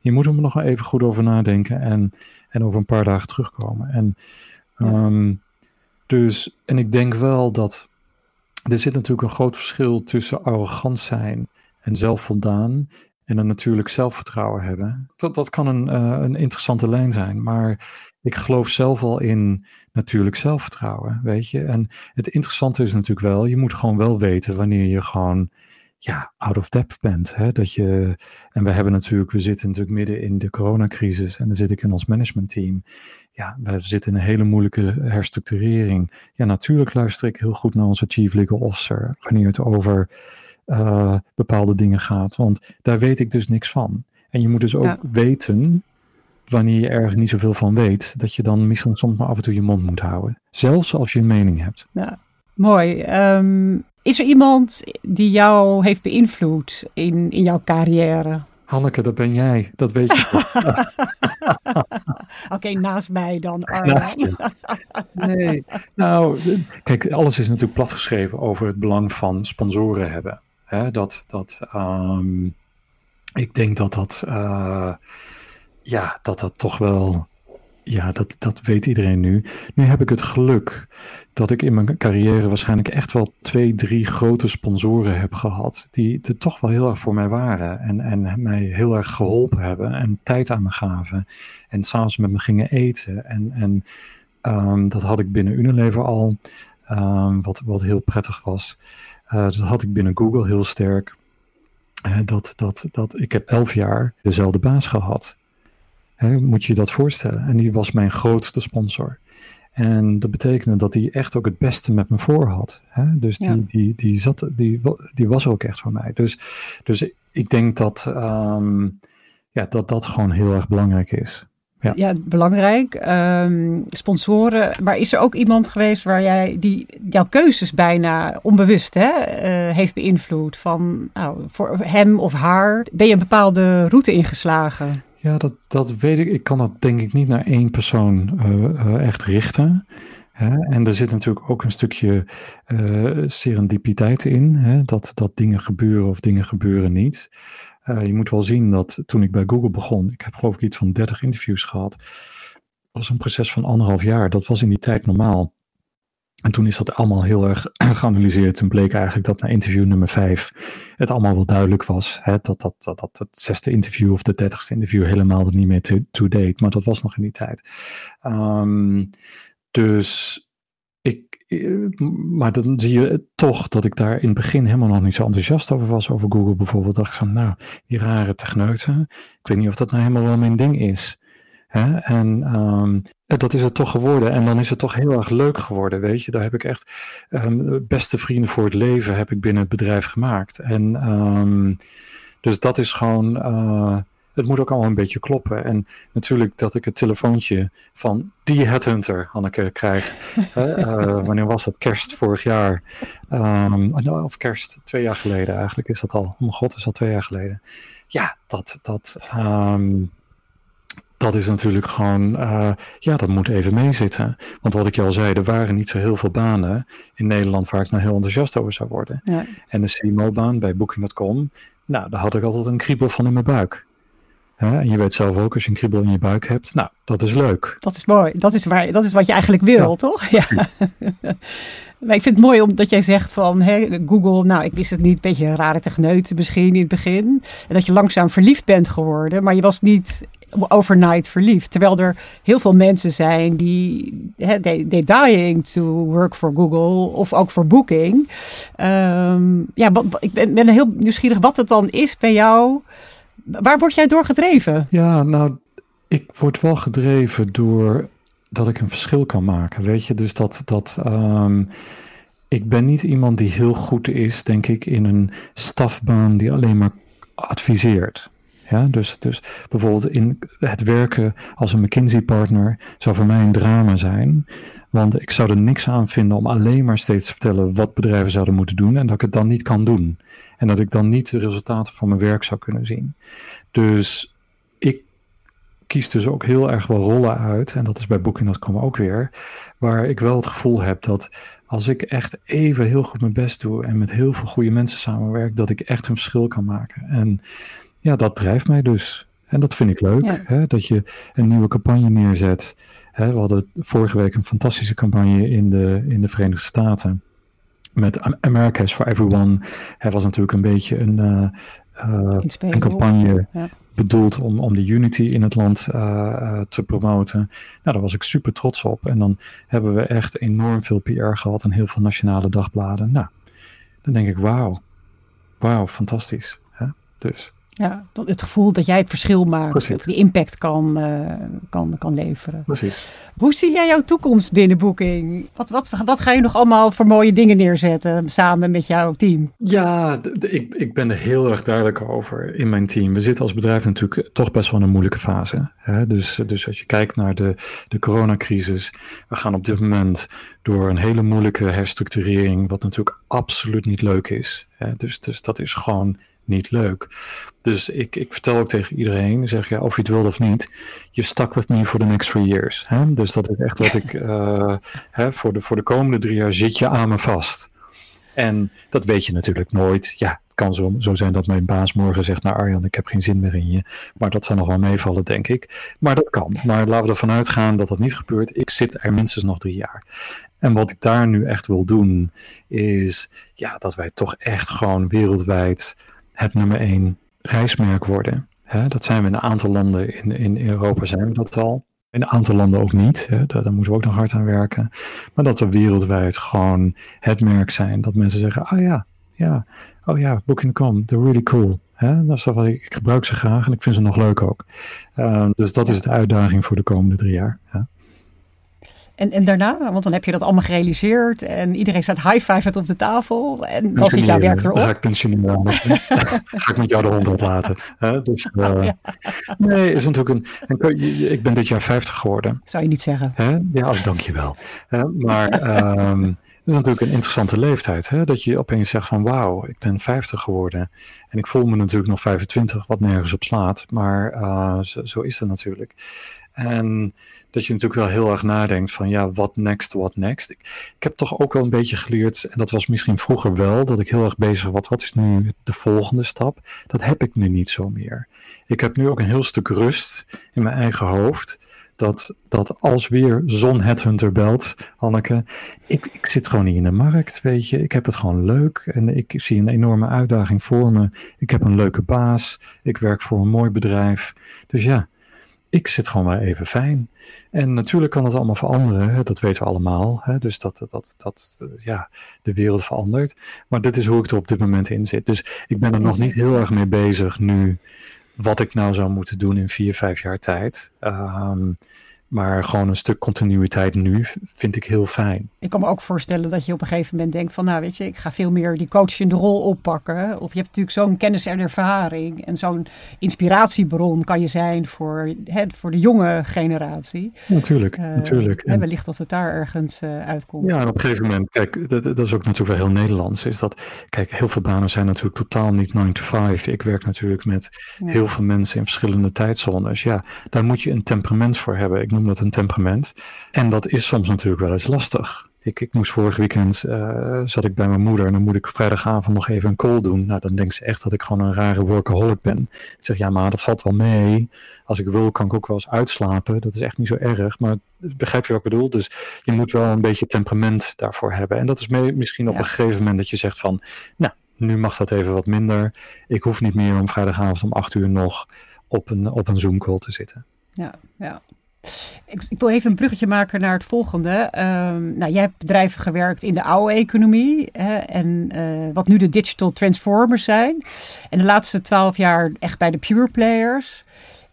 Je moet er nog even goed over nadenken en, en over een paar dagen terugkomen. En, um, dus, en ik denk wel dat er zit natuurlijk een groot verschil tussen arrogant zijn en zelfvoldaan en een natuurlijk zelfvertrouwen hebben. Dat, dat kan een, uh, een interessante lijn zijn, maar ik geloof zelf al in natuurlijk zelfvertrouwen, weet je. En het interessante is natuurlijk wel, je moet gewoon wel weten wanneer je gewoon ja, out of depth bent. Hè? Dat je, en we hebben natuurlijk, we zitten natuurlijk midden in de coronacrisis en dan zit ik in ons managementteam. Ja, we zitten in een hele moeilijke herstructurering. Ja, natuurlijk luister ik heel goed naar onze chief legal officer wanneer het over uh, bepaalde dingen gaat. Want daar weet ik dus niks van. En je moet dus ook weten wanneer je ergens niet zoveel van weet, dat je dan misschien soms maar af en toe je mond moet houden. Zelfs als je een mening hebt. Ja, mooi. Um, is er iemand die jou heeft beïnvloed in, in jouw carrière? Hanneke, dat ben jij. Dat weet je. [LAUGHS] Oké, okay, naast mij dan, Arno. [LAUGHS] Nee, nou, kijk, alles is natuurlijk platgeschreven over het belang van sponsoren hebben. Dat, dat, um, ik denk dat dat, uh, ja, dat dat toch wel, ja, dat, dat weet iedereen nu. Nu heb ik het geluk dat ik in mijn carrière waarschijnlijk echt wel twee, drie grote sponsoren heb gehad. Die er toch wel heel erg voor mij waren. En, en mij heel erg geholpen hebben. En tijd aan me gaven. En s'avonds met me gingen eten. En, en um, dat had ik binnen Unilever al. Um, wat, wat heel prettig was. Uh, dat had ik binnen Google heel sterk. Uh, dat, dat, dat, ik heb elf jaar dezelfde baas gehad. Hè, moet je je dat voorstellen? En die was mijn grootste sponsor. En dat betekende dat hij echt ook het beste met me voor had. Hè? Dus die, die, die, zat, die, die was ook echt voor mij. Dus, dus ik denk dat, um, ja, dat dat gewoon heel erg belangrijk is. Ja, ja belangrijk. Um, sponsoren. Maar is er ook iemand geweest waar jij die jouw keuzes bijna onbewust hè, uh, heeft beïnvloed? Van nou, voor hem of haar ben je een bepaalde route ingeslagen? Ja, dat, dat weet ik. Ik kan dat denk ik niet naar één persoon uh, uh, echt richten. En er zit natuurlijk ook een stukje uh, serendipiteit in. Hè? Dat, dat dingen gebeuren of dingen gebeuren niet. Je moet wel zien dat toen ik bij Google begon, ik heb geloof ik iets van 30 interviews gehad. Was een proces van anderhalf jaar. Dat was in die tijd normaal. En toen is dat allemaal heel erg [CLEARS THROAT] geanalyseerd. Toen bleek eigenlijk dat na interview nummer vijf het allemaal wel duidelijk was. Hè, dat, dat, dat, dat het zesde interview of de dertigste interview helemaal niet meer to-date. maar dat was nog in die tijd. Um, dus eh, maar dan zie je toch dat ik daar in het begin helemaal nog niet zo enthousiast over was. Over Google bijvoorbeeld. Dacht van, nou, die rare techneuten. Ik weet niet of dat nou helemaal wel mijn ding is Hè? En um, dat is het toch geworden. En dan is het toch heel erg leuk geworden, weet je. Daar heb ik echt um, beste vrienden voor het leven heb ik binnen het bedrijf gemaakt. En um, dus dat is gewoon... Uh, het moet ook allemaal een beetje kloppen. En natuurlijk dat ik het telefoontje van die headhunter, Hanneke, krijg. uh, [LAUGHS] wanneer was dat? Kerst vorig jaar. Um, of kerst twee jaar geleden eigenlijk is dat al. Oh mijn god, is al twee jaar geleden. Ja, dat, dat, um, dat is natuurlijk gewoon, uh, ja, dat moet even meezitten. Want wat ik je al zei, er waren niet zo heel veel banen in Nederland waar ik nou heel enthousiast over zou worden. Ja. En de CMO-baan bij Booking.com, nou, daar had ik altijd een kriebel van in mijn buik. En je weet zelf ook, als je een kriebel in je buik hebt, nou, dat is leuk. Dat is mooi. Dat is, waar, dat is wat je eigenlijk wil, ja. toch? Ja. [LAUGHS] maar ik vind het mooi omdat jij zegt van hè, Google, nou, ik wist het niet, een beetje een rare techneut misschien in het begin. En dat je langzaam verliefd bent geworden, maar je was niet overnight verliefd. Terwijl er heel veel mensen zijn die hè, they, they dying to work for Google of ook voor Booking. Um, ja, ik ben, ben heel nieuwsgierig wat het dan is bij jou. Waar word jij door gedreven? Ja, nou, ik word wel gedreven door dat ik een verschil kan maken. Weet je, dus dat. dat um, ik ben niet iemand die heel goed is, denk ik, in een stafbaan die alleen maar adviseert. Ja, dus, dus bijvoorbeeld in het werken als een McKinsey-partner zou voor mij een drama zijn. Want ik zou er niks aan vinden om alleen maar steeds te vertellen wat bedrijven zouden moeten doen en dat ik het dan niet kan doen. En dat ik dan niet de resultaten van mijn werk zou kunnen zien. Dus ik kies dus ook heel erg wel rollen uit, en dat is bij Booking.com ook weer, waar ik wel het gevoel heb dat als ik echt even heel goed mijn best doe en met heel veel goede mensen samenwerk, dat ik echt een verschil kan maken. En ja, dat drijft mij dus. En dat vind ik leuk, hè, dat je een nieuwe campagne neerzet. Hè, we hadden vorige week een fantastische campagne in de, in de Verenigde Staten. Met America's for Everyone. Het was natuurlijk een beetje een, uh, uh, een campagne ja. bedoeld om, om de unity in het land uh, te promoten. Nou, daar was ik super trots op. En dan hebben we echt enorm veel PR gehad en heel veel nationale dagbladen. Nou, dan denk ik, wauw. Wauw, fantastisch. Hè? Dus. Ja, het gevoel dat jij het verschil maakt, of die impact kan, uh, kan, kan leveren. Precies. Hoe zie jij jouw toekomst binnen Booking? Wat, wat, wat ga je nog allemaal voor mooie dingen neerzetten samen met jouw team? Ja, ik, ik ben er heel erg duidelijk over in mijn team. We zitten als bedrijf natuurlijk toch best wel in een moeilijke fase. Hè? Dus, dus als je kijkt naar de, de coronacrisis, we gaan op dit moment door een hele moeilijke herstructurering, wat natuurlijk absoluut niet leuk is. Hè? Dus, dus dat is gewoon niet leuk. Dus ik, ik vertel ook tegen iedereen, zeg ja, of je het wilt of niet, je stuck with me for the next three years. Hè? Dus dat is echt wat ik, uh, [LAUGHS] hè, voor, de, voor de komende drie jaar zit je aan me vast. En dat weet je natuurlijk nooit. Ja, het kan zo, zo zijn dat mijn baas morgen zegt, nou Arjan, ik heb geen zin meer in je. Maar dat zou nog wel meevallen, denk ik. Maar dat kan. Maar laten we ervan uitgaan dat dat niet gebeurt. Ik zit er minstens nog drie jaar. En wat ik daar nu echt wil doen, is ja, dat wij toch echt gewoon wereldwijd het nummer één reismerk worden. Hè, dat zijn we in een aantal landen in, in Europa zijn we dat al. In een aantal landen ook niet. Hè, daar, daar, moeten we ook nog hard aan werken. Maar dat we wereldwijd gewoon het merk zijn. Dat mensen zeggen, oh ja, ja, oh ja, Booking.com, they're really cool. Hè, dat is ik, ik, gebruik ze graag en ik vind ze nog leuk ook. Uh, dus dat is de uitdaging voor de komende drie jaar. Ja. En, en daarna, want dan heb je dat allemaal gerealiseerd en iedereen staat high-five op de tafel en dan zit jouw werk erop. Dan ga ik pensioneren. [LAUGHS] ga ik met jou de hond oplaten. Dus, uh, [LAUGHS] oh, ja. Nee, is natuurlijk een, een, Ik ben dit jaar 50 geworden. Zou je niet zeggen. Hè? Ja, oh, dankjewel. Uh, maar um, [LAUGHS] het is natuurlijk een interessante leeftijd. Hè? Dat je opeens zegt van wauw, ik ben 50 geworden. En ik voel me natuurlijk nog 25, wat nergens op slaat. Maar uh, zo, zo is het natuurlijk. En dat je natuurlijk wel heel erg nadenkt van ja, wat next, what next. Ik, ik, heb toch ook wel een beetje geleerd, en dat was misschien vroeger wel, dat ik heel erg bezig was, wat is nu de volgende stap? Dat heb ik nu niet zo meer. Ik heb nu ook een heel stuk rust in mijn eigen hoofd. Dat, dat als weer Zon Headhunter belt, Hanneke, ik, ik zit gewoon niet in de markt, weet je. Ik heb het gewoon leuk en ik zie een enorme uitdaging voor me. Ik heb een leuke baas, ik werk voor een mooi bedrijf. Dus ja, ik zit gewoon maar even fijn. En natuurlijk kan het allemaal veranderen, dat weten we allemaal. Hè? Dus dat, dat, dat, ja, de wereld verandert. Maar dit is hoe ik er op dit moment in zit. Dus ik ben er nog niet heel erg mee bezig nu wat ik nou zou moeten doen in vier, vijf jaar tijd. Ehm, maar gewoon een stuk continuïteit nu vind ik heel fijn. Ik kan me ook voorstellen dat je op een gegeven moment denkt van nou weet je, ik ga veel meer die coachende rol oppakken. Of je hebt natuurlijk zo'n kennis en ervaring en zo'n inspiratiebron kan je zijn voor, hè, voor de jonge generatie. Natuurlijk, uh, natuurlijk. En wellicht dat het daar ergens uh, uitkomt. Ja, op een gegeven moment, kijk, dat, dat is ook natuurlijk wel heel Nederlands, is dat, kijk, heel veel banen zijn natuurlijk totaal niet 9 to 5. Ik werk natuurlijk met ja. heel veel mensen in verschillende tijdzones. Ja, daar moet je een temperament voor hebben. Ik noem dat een temperament. En dat is soms natuurlijk wel eens lastig. Ik, ik moest vorig weekend, uh, zat ik bij mijn moeder en dan moet ik vrijdagavond nog even een call doen. Nou, dan denkt ze echt dat ik gewoon een rare workaholic ben. Ik zeg, ja, maar dat valt wel mee. Als ik wil, kan ik ook wel eens uitslapen. Dat is echt niet zo erg, maar begrijp je wat ik bedoel? Dus je moet wel een beetje temperament daarvoor hebben. En dat is mee, misschien op ja. een gegeven moment dat je zegt van, nou, nu mag dat even wat minder. Ik hoef niet meer om vrijdagavond om acht uur nog op een, op een Zoom call te zitten. Ja, ja. Ik, wil even een bruggetje maken naar het volgende. Um, nou, jij hebt bedrijven gewerkt in de oude economie hè, en uh, wat nu de digital transformers zijn. En de laatste twaalf jaar echt bij de pure players.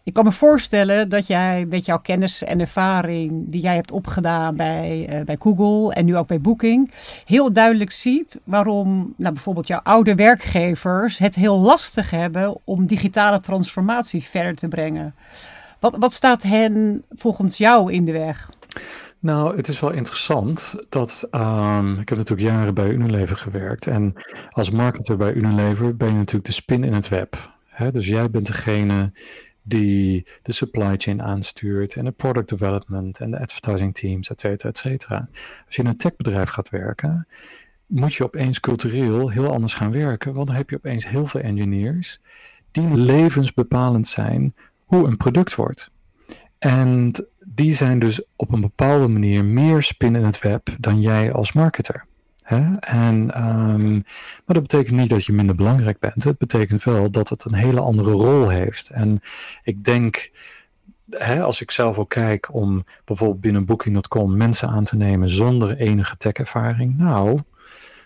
Ik kan me voorstellen dat jij met jouw kennis en ervaring die jij hebt opgedaan bij, uh, bij Google en nu ook bij Booking, heel duidelijk ziet waarom nou, bijvoorbeeld jouw oude werkgevers het heel lastig hebben om digitale transformatie verder te brengen. Wat, wat staat hen volgens jou in de weg? Nou, het is wel interessant dat um, ik heb natuurlijk jaren bij Unilever gewerkt. En als marketer bij Unilever ben je natuurlijk de spin in het web. Hè? Dus jij bent degene die de supply chain aanstuurt en de product development en de advertising teams, et cetera, et cetera. Als je in een techbedrijf gaat werken, moet je opeens cultureel heel anders gaan werken. Want dan heb je opeens heel veel engineers die levensbepalend zijn hoe een product wordt. En die zijn dus op een bepaalde manier meer spin in het web dan jij als marketer. Hè? En, um, maar dat betekent niet dat je minder belangrijk bent. Het betekent wel dat het een hele andere rol heeft. En ik denk, hè, als ik zelf ook kijk om bijvoorbeeld binnen Booking.com mensen aan te nemen zonder enige tech-ervaring, nou,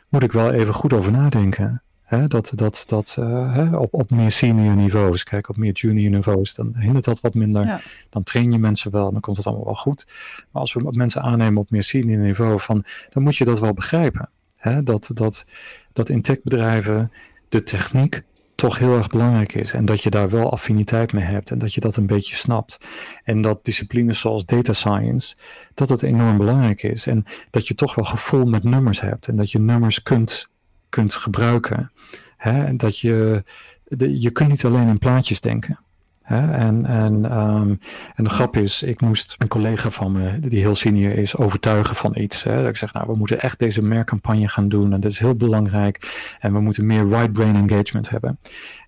moet ik wel even goed over nadenken. Hè, dat dat, dat uh, hè, op, op meer senior niveaus, kijk op meer junior niveaus, dan hindert dat wat minder. Ja. Dan train je mensen wel, dan komt het allemaal wel goed. Maar als we mensen aannemen op meer senior niveau, van, dan moet je dat wel begrijpen. Hè, dat, dat, dat in techbedrijven de techniek toch heel erg belangrijk is. En dat je daar wel affiniteit mee hebt en dat je dat een beetje snapt. En dat disciplines zoals data science, dat het enorm belangrijk is. En dat je toch wel gevoel met nummers hebt en dat je nummers kunt, kunt gebruiken. Hè? Dat je, je kunt niet alleen in plaatjes denken. Hè? En, en, um, en de grap is, ik moest een collega van me, die heel senior is, overtuigen van iets. Hè? Dat ik zeg, nou, we moeten echt deze merkcampagne gaan doen. En dat is heel belangrijk. En we moeten meer right brain engagement hebben.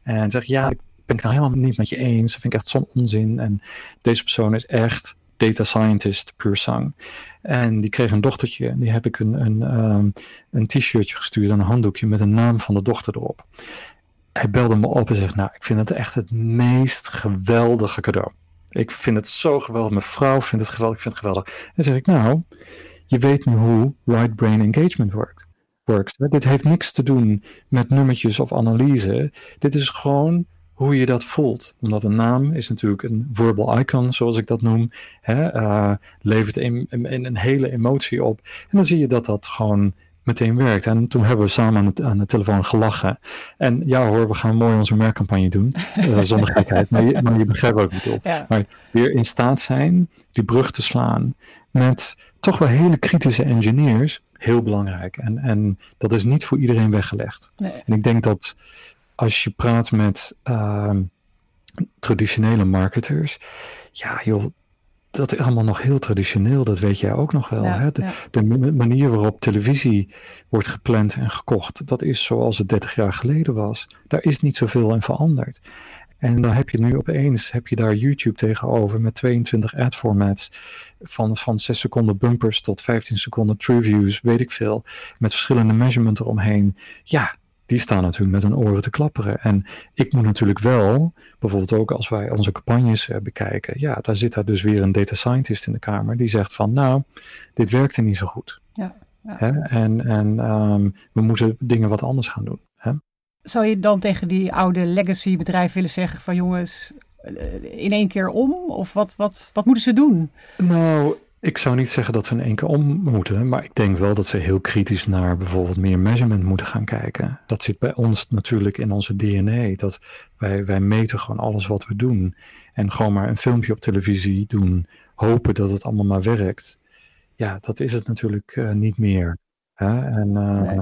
En zeg, ja, ik ben het nou helemaal niet met je eens. Dat vind ik echt zo'n onzin. En deze persoon is echt data scientist puur. En die kreeg een dochtertje. En die heb ik een, een, um, een t-shirtje gestuurd, een handdoekje met een naam van de dochter erop. Hij belde me op en zegt, nou, ik vind het echt het meest geweldige cadeau. Ik vind het zo geweldig. Mijn vrouw vindt het geweldig. Ik vind het geweldig. En zeg ik, nou, je weet nu hoe right brain engagement werkt. Works. Dit heeft niks te doen met nummertjes of analyse. Dit is gewoon hoe je dat voelt. Omdat een naam is natuurlijk een verbal icon, zoals ik dat noem. Hè, uh, levert een, een, een, hele emotie op. En dan zie je dat dat gewoon meteen werkt. En toen hebben we samen aan, het, aan de telefoon gelachen. En ja hoor, we gaan mooi onze merkcampagne doen. Uh, zonder gekheid. Maar je, maar je begrijpt ook niet op. Ja. Maar weer in staat zijn die brug te slaan met toch wel hele kritische engineers. Heel belangrijk. En, en dat is niet voor iedereen weggelegd. Nee. En ik denk dat als je praat met uh, traditionele marketers, ja joh, dat is allemaal nog heel traditioneel, dat weet jij ook nog wel. Ja, hè? De, ja. de, manier waarop televisie wordt gepland en gekocht, dat is zoals het 30 jaar geleden was. Daar is niet zoveel in veranderd. En dan heb je nu opeens, heb je daar YouTube tegenover met 22 ad formats van, van 6 seconden bumpers tot 15 seconden true views, weet ik veel, met verschillende measurements eromheen. Ja, die staan natuurlijk met hun oren te klapperen. En ik moet natuurlijk wel, bijvoorbeeld ook als wij onze campagnes uh, bekijken, ja, daar zit daar dus weer een data scientist in de kamer die zegt van, nou, dit werkte niet zo goed. Ja, ja. Hè? En, en um, we moeten dingen wat anders gaan doen. Hè? zou je dan tegen die oude legacy bedrijven willen zeggen van jongens, in één keer om? Of wat, wat, wat moeten ze doen? Nou, ik zou niet zeggen dat ze in één keer om moeten, maar ik denk wel dat ze heel kritisch naar bijvoorbeeld meer measurement moeten gaan kijken. Dat zit bij ons natuurlijk in onze DNA. Dat wij, wij meten gewoon alles wat we doen. En gewoon maar een filmpje op televisie doen, hopen dat het allemaal maar werkt. Ja, dat is het natuurlijk uh, niet meer. Hè? En, uh,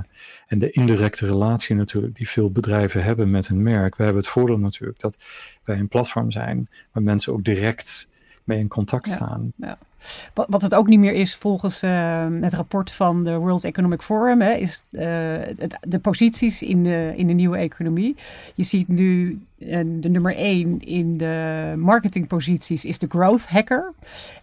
en de indirecte relatie natuurlijk die veel bedrijven hebben met hun merk. We hebben het voordeel natuurlijk dat wij een platform zijn waar mensen ook direct mee in contact staan. Ja. Wat, wat het ook niet meer is volgens uh, het rapport van de World Economic Forum, hè, is uh, het, de posities in de, in de nieuwe economie. Je ziet nu uh, de nummer 1 in de marketingposities is de growth hacker.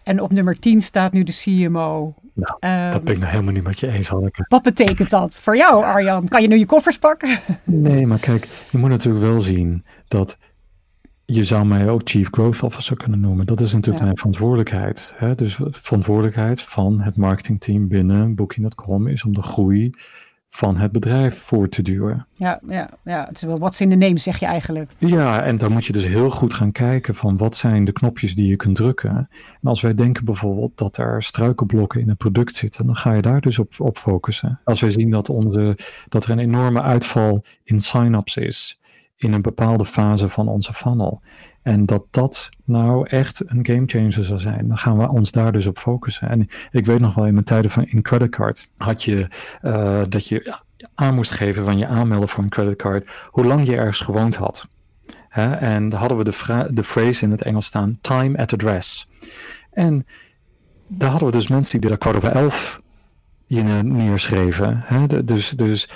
En op nummer 10 staat nu de CMO. Nou, um, dat ben ik nou helemaal niet met je eens, Hanneke. Wat betekent dat voor jou, Arjan? Kan je nu je koffers pakken? nee, maar kijk, je moet natuurlijk wel zien dat je zou mij ook Chief Growth Officer kunnen noemen. Dat is natuurlijk mijn verantwoordelijkheid. Hè? Dus verantwoordelijkheid van het marketingteam binnen Booking.com is om de groei van het bedrijf voor te duwen. Ja, ja, ja. het is wel wat in de name, zeg je eigenlijk. Ja, en dan moet je dus heel goed gaan kijken van wat zijn de knopjes die je kunt drukken. En als wij denken bijvoorbeeld dat er struikelblokken in het product zitten, dan ga je daar dus op, op focussen. Als wij zien dat, onze, dat er een enorme uitval in sign-ups is, in een bepaalde fase van onze funnel. En dat dat nou echt een gamechanger zou zijn. Dan gaan we ons daar dus op focussen. En ik weet nog wel in mijn tijden van in creditcard had je uh, dat je aan moest geven van je aanmelden voor een creditcard hoe lang je ergens gewoond had. Hè? En hadden we de, de phrase in het Engels staan time at address. En daar hadden we dus mensen die er kwart over elf neerschreven. Hè? Dus, dus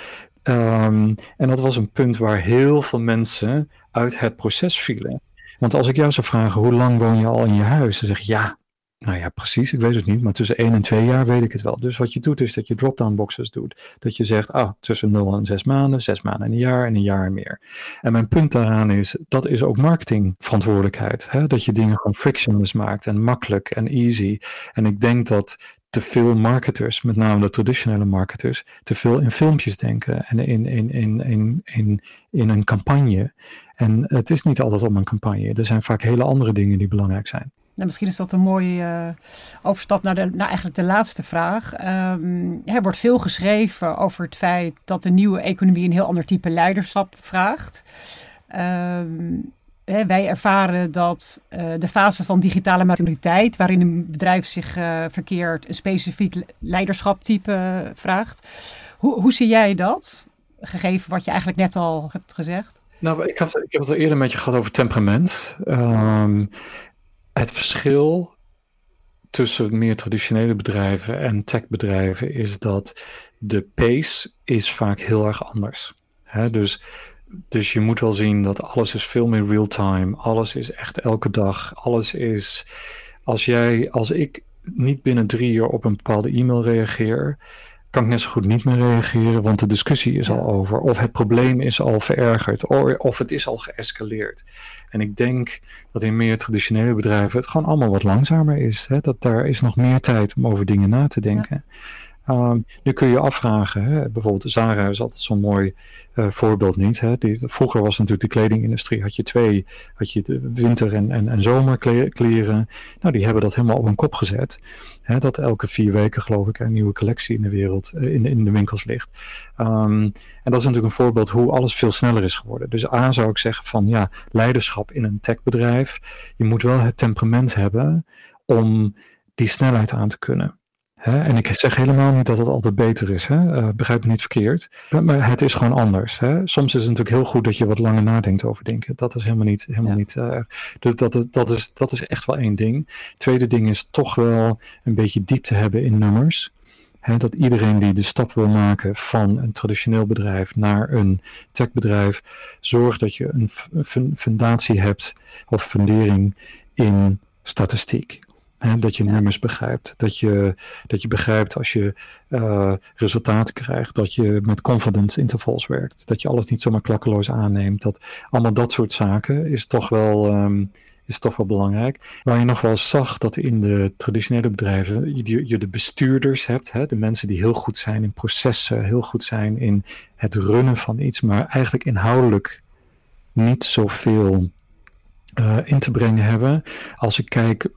Um, en dat was een punt waar heel veel mensen uit het proces vielen. Want als ik jou zou vragen, hoe lang woon je al in je huis? Dan zeg je, ja, nou ja, precies, ik weet het niet, maar tussen 1 en 2 jaar weet ik het wel. Dus wat je doet is dat je drop-down boxes doet. Dat je zegt, ah, tussen 0 en 6 maanden, 6 maanden en een jaar en een jaar en meer. En mijn punt daaraan is, dat is ook marketingverantwoordelijkheid. Hè? Dat je dingen gewoon frictionless maakt en makkelijk en easy. En ik denk dat te veel marketers, met name de traditionele marketers, te veel in filmpjes denken en in, in, in, in, in, in een campagne. En het is niet altijd om een campagne. Er zijn vaak hele andere dingen die belangrijk zijn. Nou, misschien is dat een mooie uh, overstap naar, de, naar eigenlijk de laatste vraag. Um, er wordt veel geschreven over het feit dat de nieuwe economie een heel ander type leiderschap vraagt. Um, wij ervaren dat uh, de fase van digitale maturiteit, waarin een bedrijf zich uh, verkeert, een specifiek leiderschaptype uh, vraagt. Hoe, hoe zie jij dat? Gegeven wat je eigenlijk net al hebt gezegd. Nou, ik, heb, ik heb het al eerder met je gehad over temperament. Um, het verschil tussen meer traditionele bedrijven en techbedrijven is dat de pace is vaak heel erg anders. He, dus dus je moet wel zien dat alles is veel meer real-time. Alles is echt elke dag. Alles is. Als jij, als ik niet binnen drie uur op een bepaalde e-mail reageer, kan ik net zo goed niet meer reageren, want de discussie is al over. Of het probleem is al verergerd, of het is al geëscaleerd. En ik denk dat in meer traditionele bedrijven het gewoon allemaal wat langzamer is. Hè? Dat daar is nog meer tijd om over dingen na te denken. Ja. Um, nu kun je afvragen, hè, bijvoorbeeld Zara is altijd zo'n mooi uh, voorbeeld niet. Hè. Die, vroeger was natuurlijk de kledingindustrie, had je twee, had je de winter- en, en, en zomerkleren. Nou, die hebben dat helemaal op een kop gezet. Hè, dat elke vier weken, geloof ik, een nieuwe collectie in de wereld, uh, in, in de winkels ligt. Um, en dat is natuurlijk een voorbeeld hoe alles veel sneller is geworden. Dus A zou ik zeggen van ja, leiderschap in een techbedrijf. Je moet wel het temperament hebben om die snelheid aan te kunnen. Hè? En ik zeg helemaal niet dat het altijd beter is, hè? Uh, begrijp me niet verkeerd. Maar het is gewoon anders. Hè? Soms is het natuurlijk heel goed dat je wat langer nadenkt over dingen. Dat is helemaal niet. Helemaal ja. niet uh, dus dat, dat, is, dat is echt wel één ding. Tweede ding is toch wel een beetje diepte hebben in nummers. Dat iedereen die de stap wil maken van een traditioneel bedrijf naar een techbedrijf, zorgt dat je een fundatie hebt of fundering in statistiek dat je nummers begrijpt. Dat je, dat je begrijpt als je uh, resultaten krijgt. Dat je met confidence intervals werkt. Dat je alles niet zomaar klakkeloos aanneemt. Dat allemaal dat soort zaken is toch wel, um, is toch wel belangrijk. Waar je nog wel zag dat in de traditionele bedrijven je, je de bestuurders hebt, hè, de mensen die heel goed zijn in processen, heel goed zijn in het runnen van iets, maar eigenlijk inhoudelijk niet zoveel uh, in te brengen hebben. Als ik kijk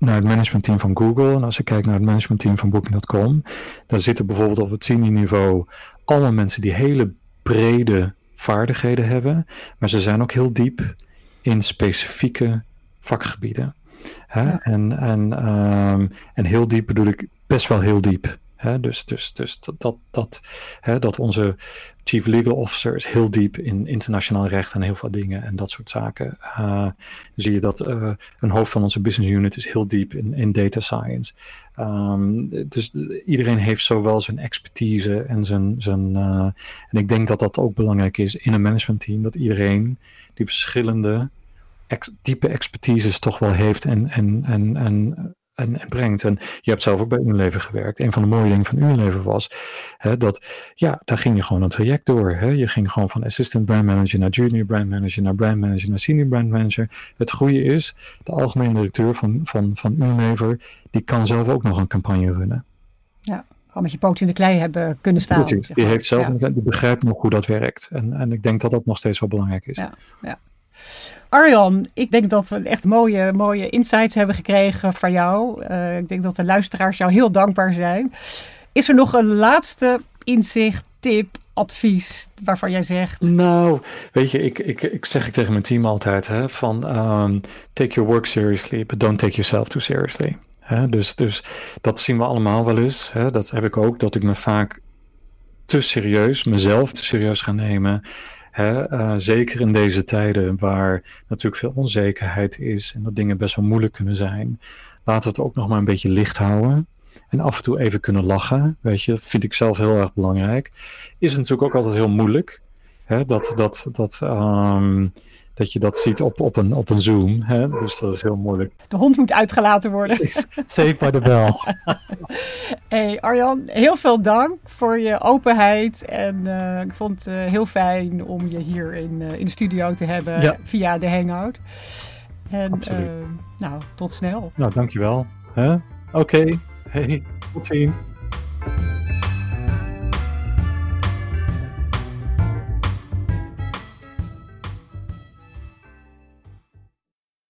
naar het managementteam van Google en als ik kijk naar het managementteam van Booking.com, daar zitten bijvoorbeeld op het senior niveau allemaal mensen die hele brede vaardigheden hebben, maar ze zijn ook heel diep in specifieke vakgebieden. Hè? En, en, um, en heel diep bedoel ik best wel heel diep. Dus, dus, dus dat, dat, dat onze chief legal officer is heel diep in internationaal recht en heel veel dingen en dat soort zaken. Uh, zie je dat uh, een hoofd van onze business unit is heel diep in, in data science. Um, dus iedereen heeft zowel zijn expertise en zijn. zijn uh, en ik denk dat dat ook belangrijk is in een managementteam, dat iedereen die verschillende ex, diepe expertises toch wel heeft en, en, en, en en, en, brengt. En je hebt zelf ook bij Unilever gewerkt. Een van de mooie dingen van Unilever was hè, dat, ja, daar ging je gewoon een traject door. Hè. Je ging gewoon van assistant brand manager naar junior brand manager, naar brand manager, naar senior brand manager. Het goede is, de algemene directeur van, van, van Unilever, die kan zelf ook nog een campagne runnen. Ja. Gewoon met je poot in de klei hebben kunnen staan. Precies, die, heeft zelf, die begrijpt nog hoe dat werkt. En, en ik denk dat dat nog steeds wel belangrijk is. Ja, ja. Arjan, ik denk dat we echt mooie, mooie insights hebben gekregen van jou. Uh, ik denk dat de luisteraars jou heel dankbaar zijn. Is er nog een laatste inzicht, tip, advies waarvan jij zegt? Nou, weet je, ik, ik, ik zeg ik tegen mijn team altijd hè, van um, take your work seriously, but don't take yourself too seriously. Dus, dus dat zien we allemaal wel eens. Dat heb ik ook, dat ik me vaak te serieus, mezelf te serieus ga nemen. Hè, uh, zeker in deze tijden waar natuurlijk veel onzekerheid is en dat dingen best wel moeilijk kunnen zijn. Laat het ook nog maar een beetje licht houden. En af en toe even kunnen lachen, weet je, vind ik zelf heel erg belangrijk. Is natuurlijk ook altijd heel moeilijk. Hè, dat, dat, dat, um, dat je dat ziet op, op, een, op een Zoom. Hè? Dus dat is heel moeilijk. De hond moet uitgelaten worden. Save by the bell. [LAUGHS] hey Arjan, heel veel dank voor je openheid. En uh, ik vond het uh, heel fijn om je hier in, uh, in de studio te hebben ja. via de Hangout. En nou, tot snel. Nou, dankjewel. Oké, okay. hey, tot ziens.